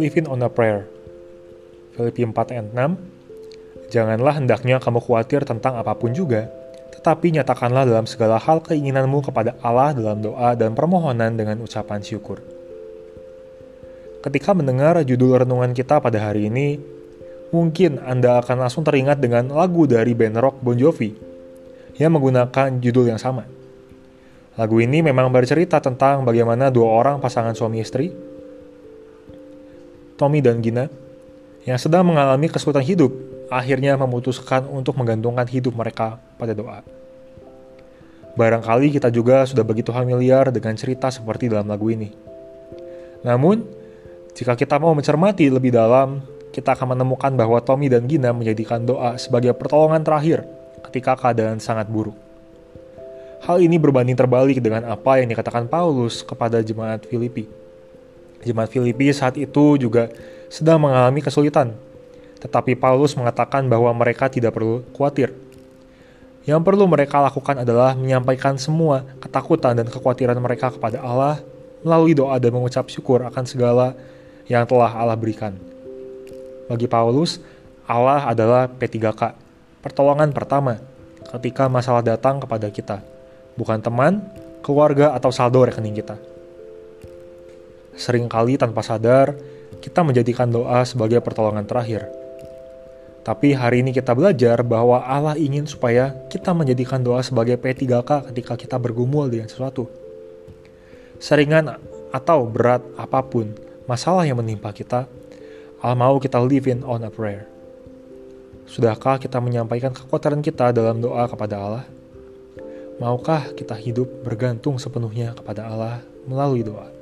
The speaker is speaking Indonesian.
Living on a prayer. Filipi 4 ayat 6. Janganlah hendaknya kamu khawatir tentang apa pun juga, tetapi nyatakanlah dalam segala hal keinginanmu kepada Allah dalam doa dan permohonan dengan ucapan syukur. Ketika mendengar judul renungan kita pada hari ini, mungkin Anda akan langsung teringat dengan lagu dari band rock Bon Jovi yang menggunakan judul yang sama. Lagu ini memang bercerita tentang bagaimana dua orang pasangan suami istri Tommy dan Gina, yang sedang mengalami kesulitan hidup, akhirnya memutuskan untuk menggantungkan hidup mereka pada doa. Barangkali kita juga sudah begitu familiar dengan cerita seperti dalam lagu ini. Namun, jika kita mau mencermati lebih dalam, kita akan menemukan bahwa Tommy dan Gina menjadikan doa sebagai pertolongan terakhir ketika keadaan sangat buruk. Hal ini berbanding terbalik dengan apa yang dikatakan Paulus kepada jemaat Filipi Jemaat Filipi saat itu juga sedang mengalami kesulitan, tetapi Paulus mengatakan bahwa mereka tidak perlu khawatir. Yang perlu mereka lakukan adalah menyampaikan semua ketakutan dan kekhawatiran mereka kepada Allah melalui doa dan mengucap syukur akan segala yang telah Allah berikan. Bagi Paulus, Allah adalah P3K, pertolongan pertama ketika masalah datang kepada kita, bukan teman, keluarga, atau saldo rekening kita. Seringkali tanpa sadar, kita menjadikan doa sebagai pertolongan terakhir. Tapi hari ini kita belajar bahwa Allah ingin supaya kita menjadikan doa sebagai P3K ketika kita bergumul dengan sesuatu. Seringan atau berat apa pun masalah yang menimpa kita, Allah mau kita live in on a prayer. Sudahkah kita menyampaikan kekuatan kita dalam doa kepada Allah? Maukah kita hidup bergantung sepenuhnya kepada Allah melalui doa?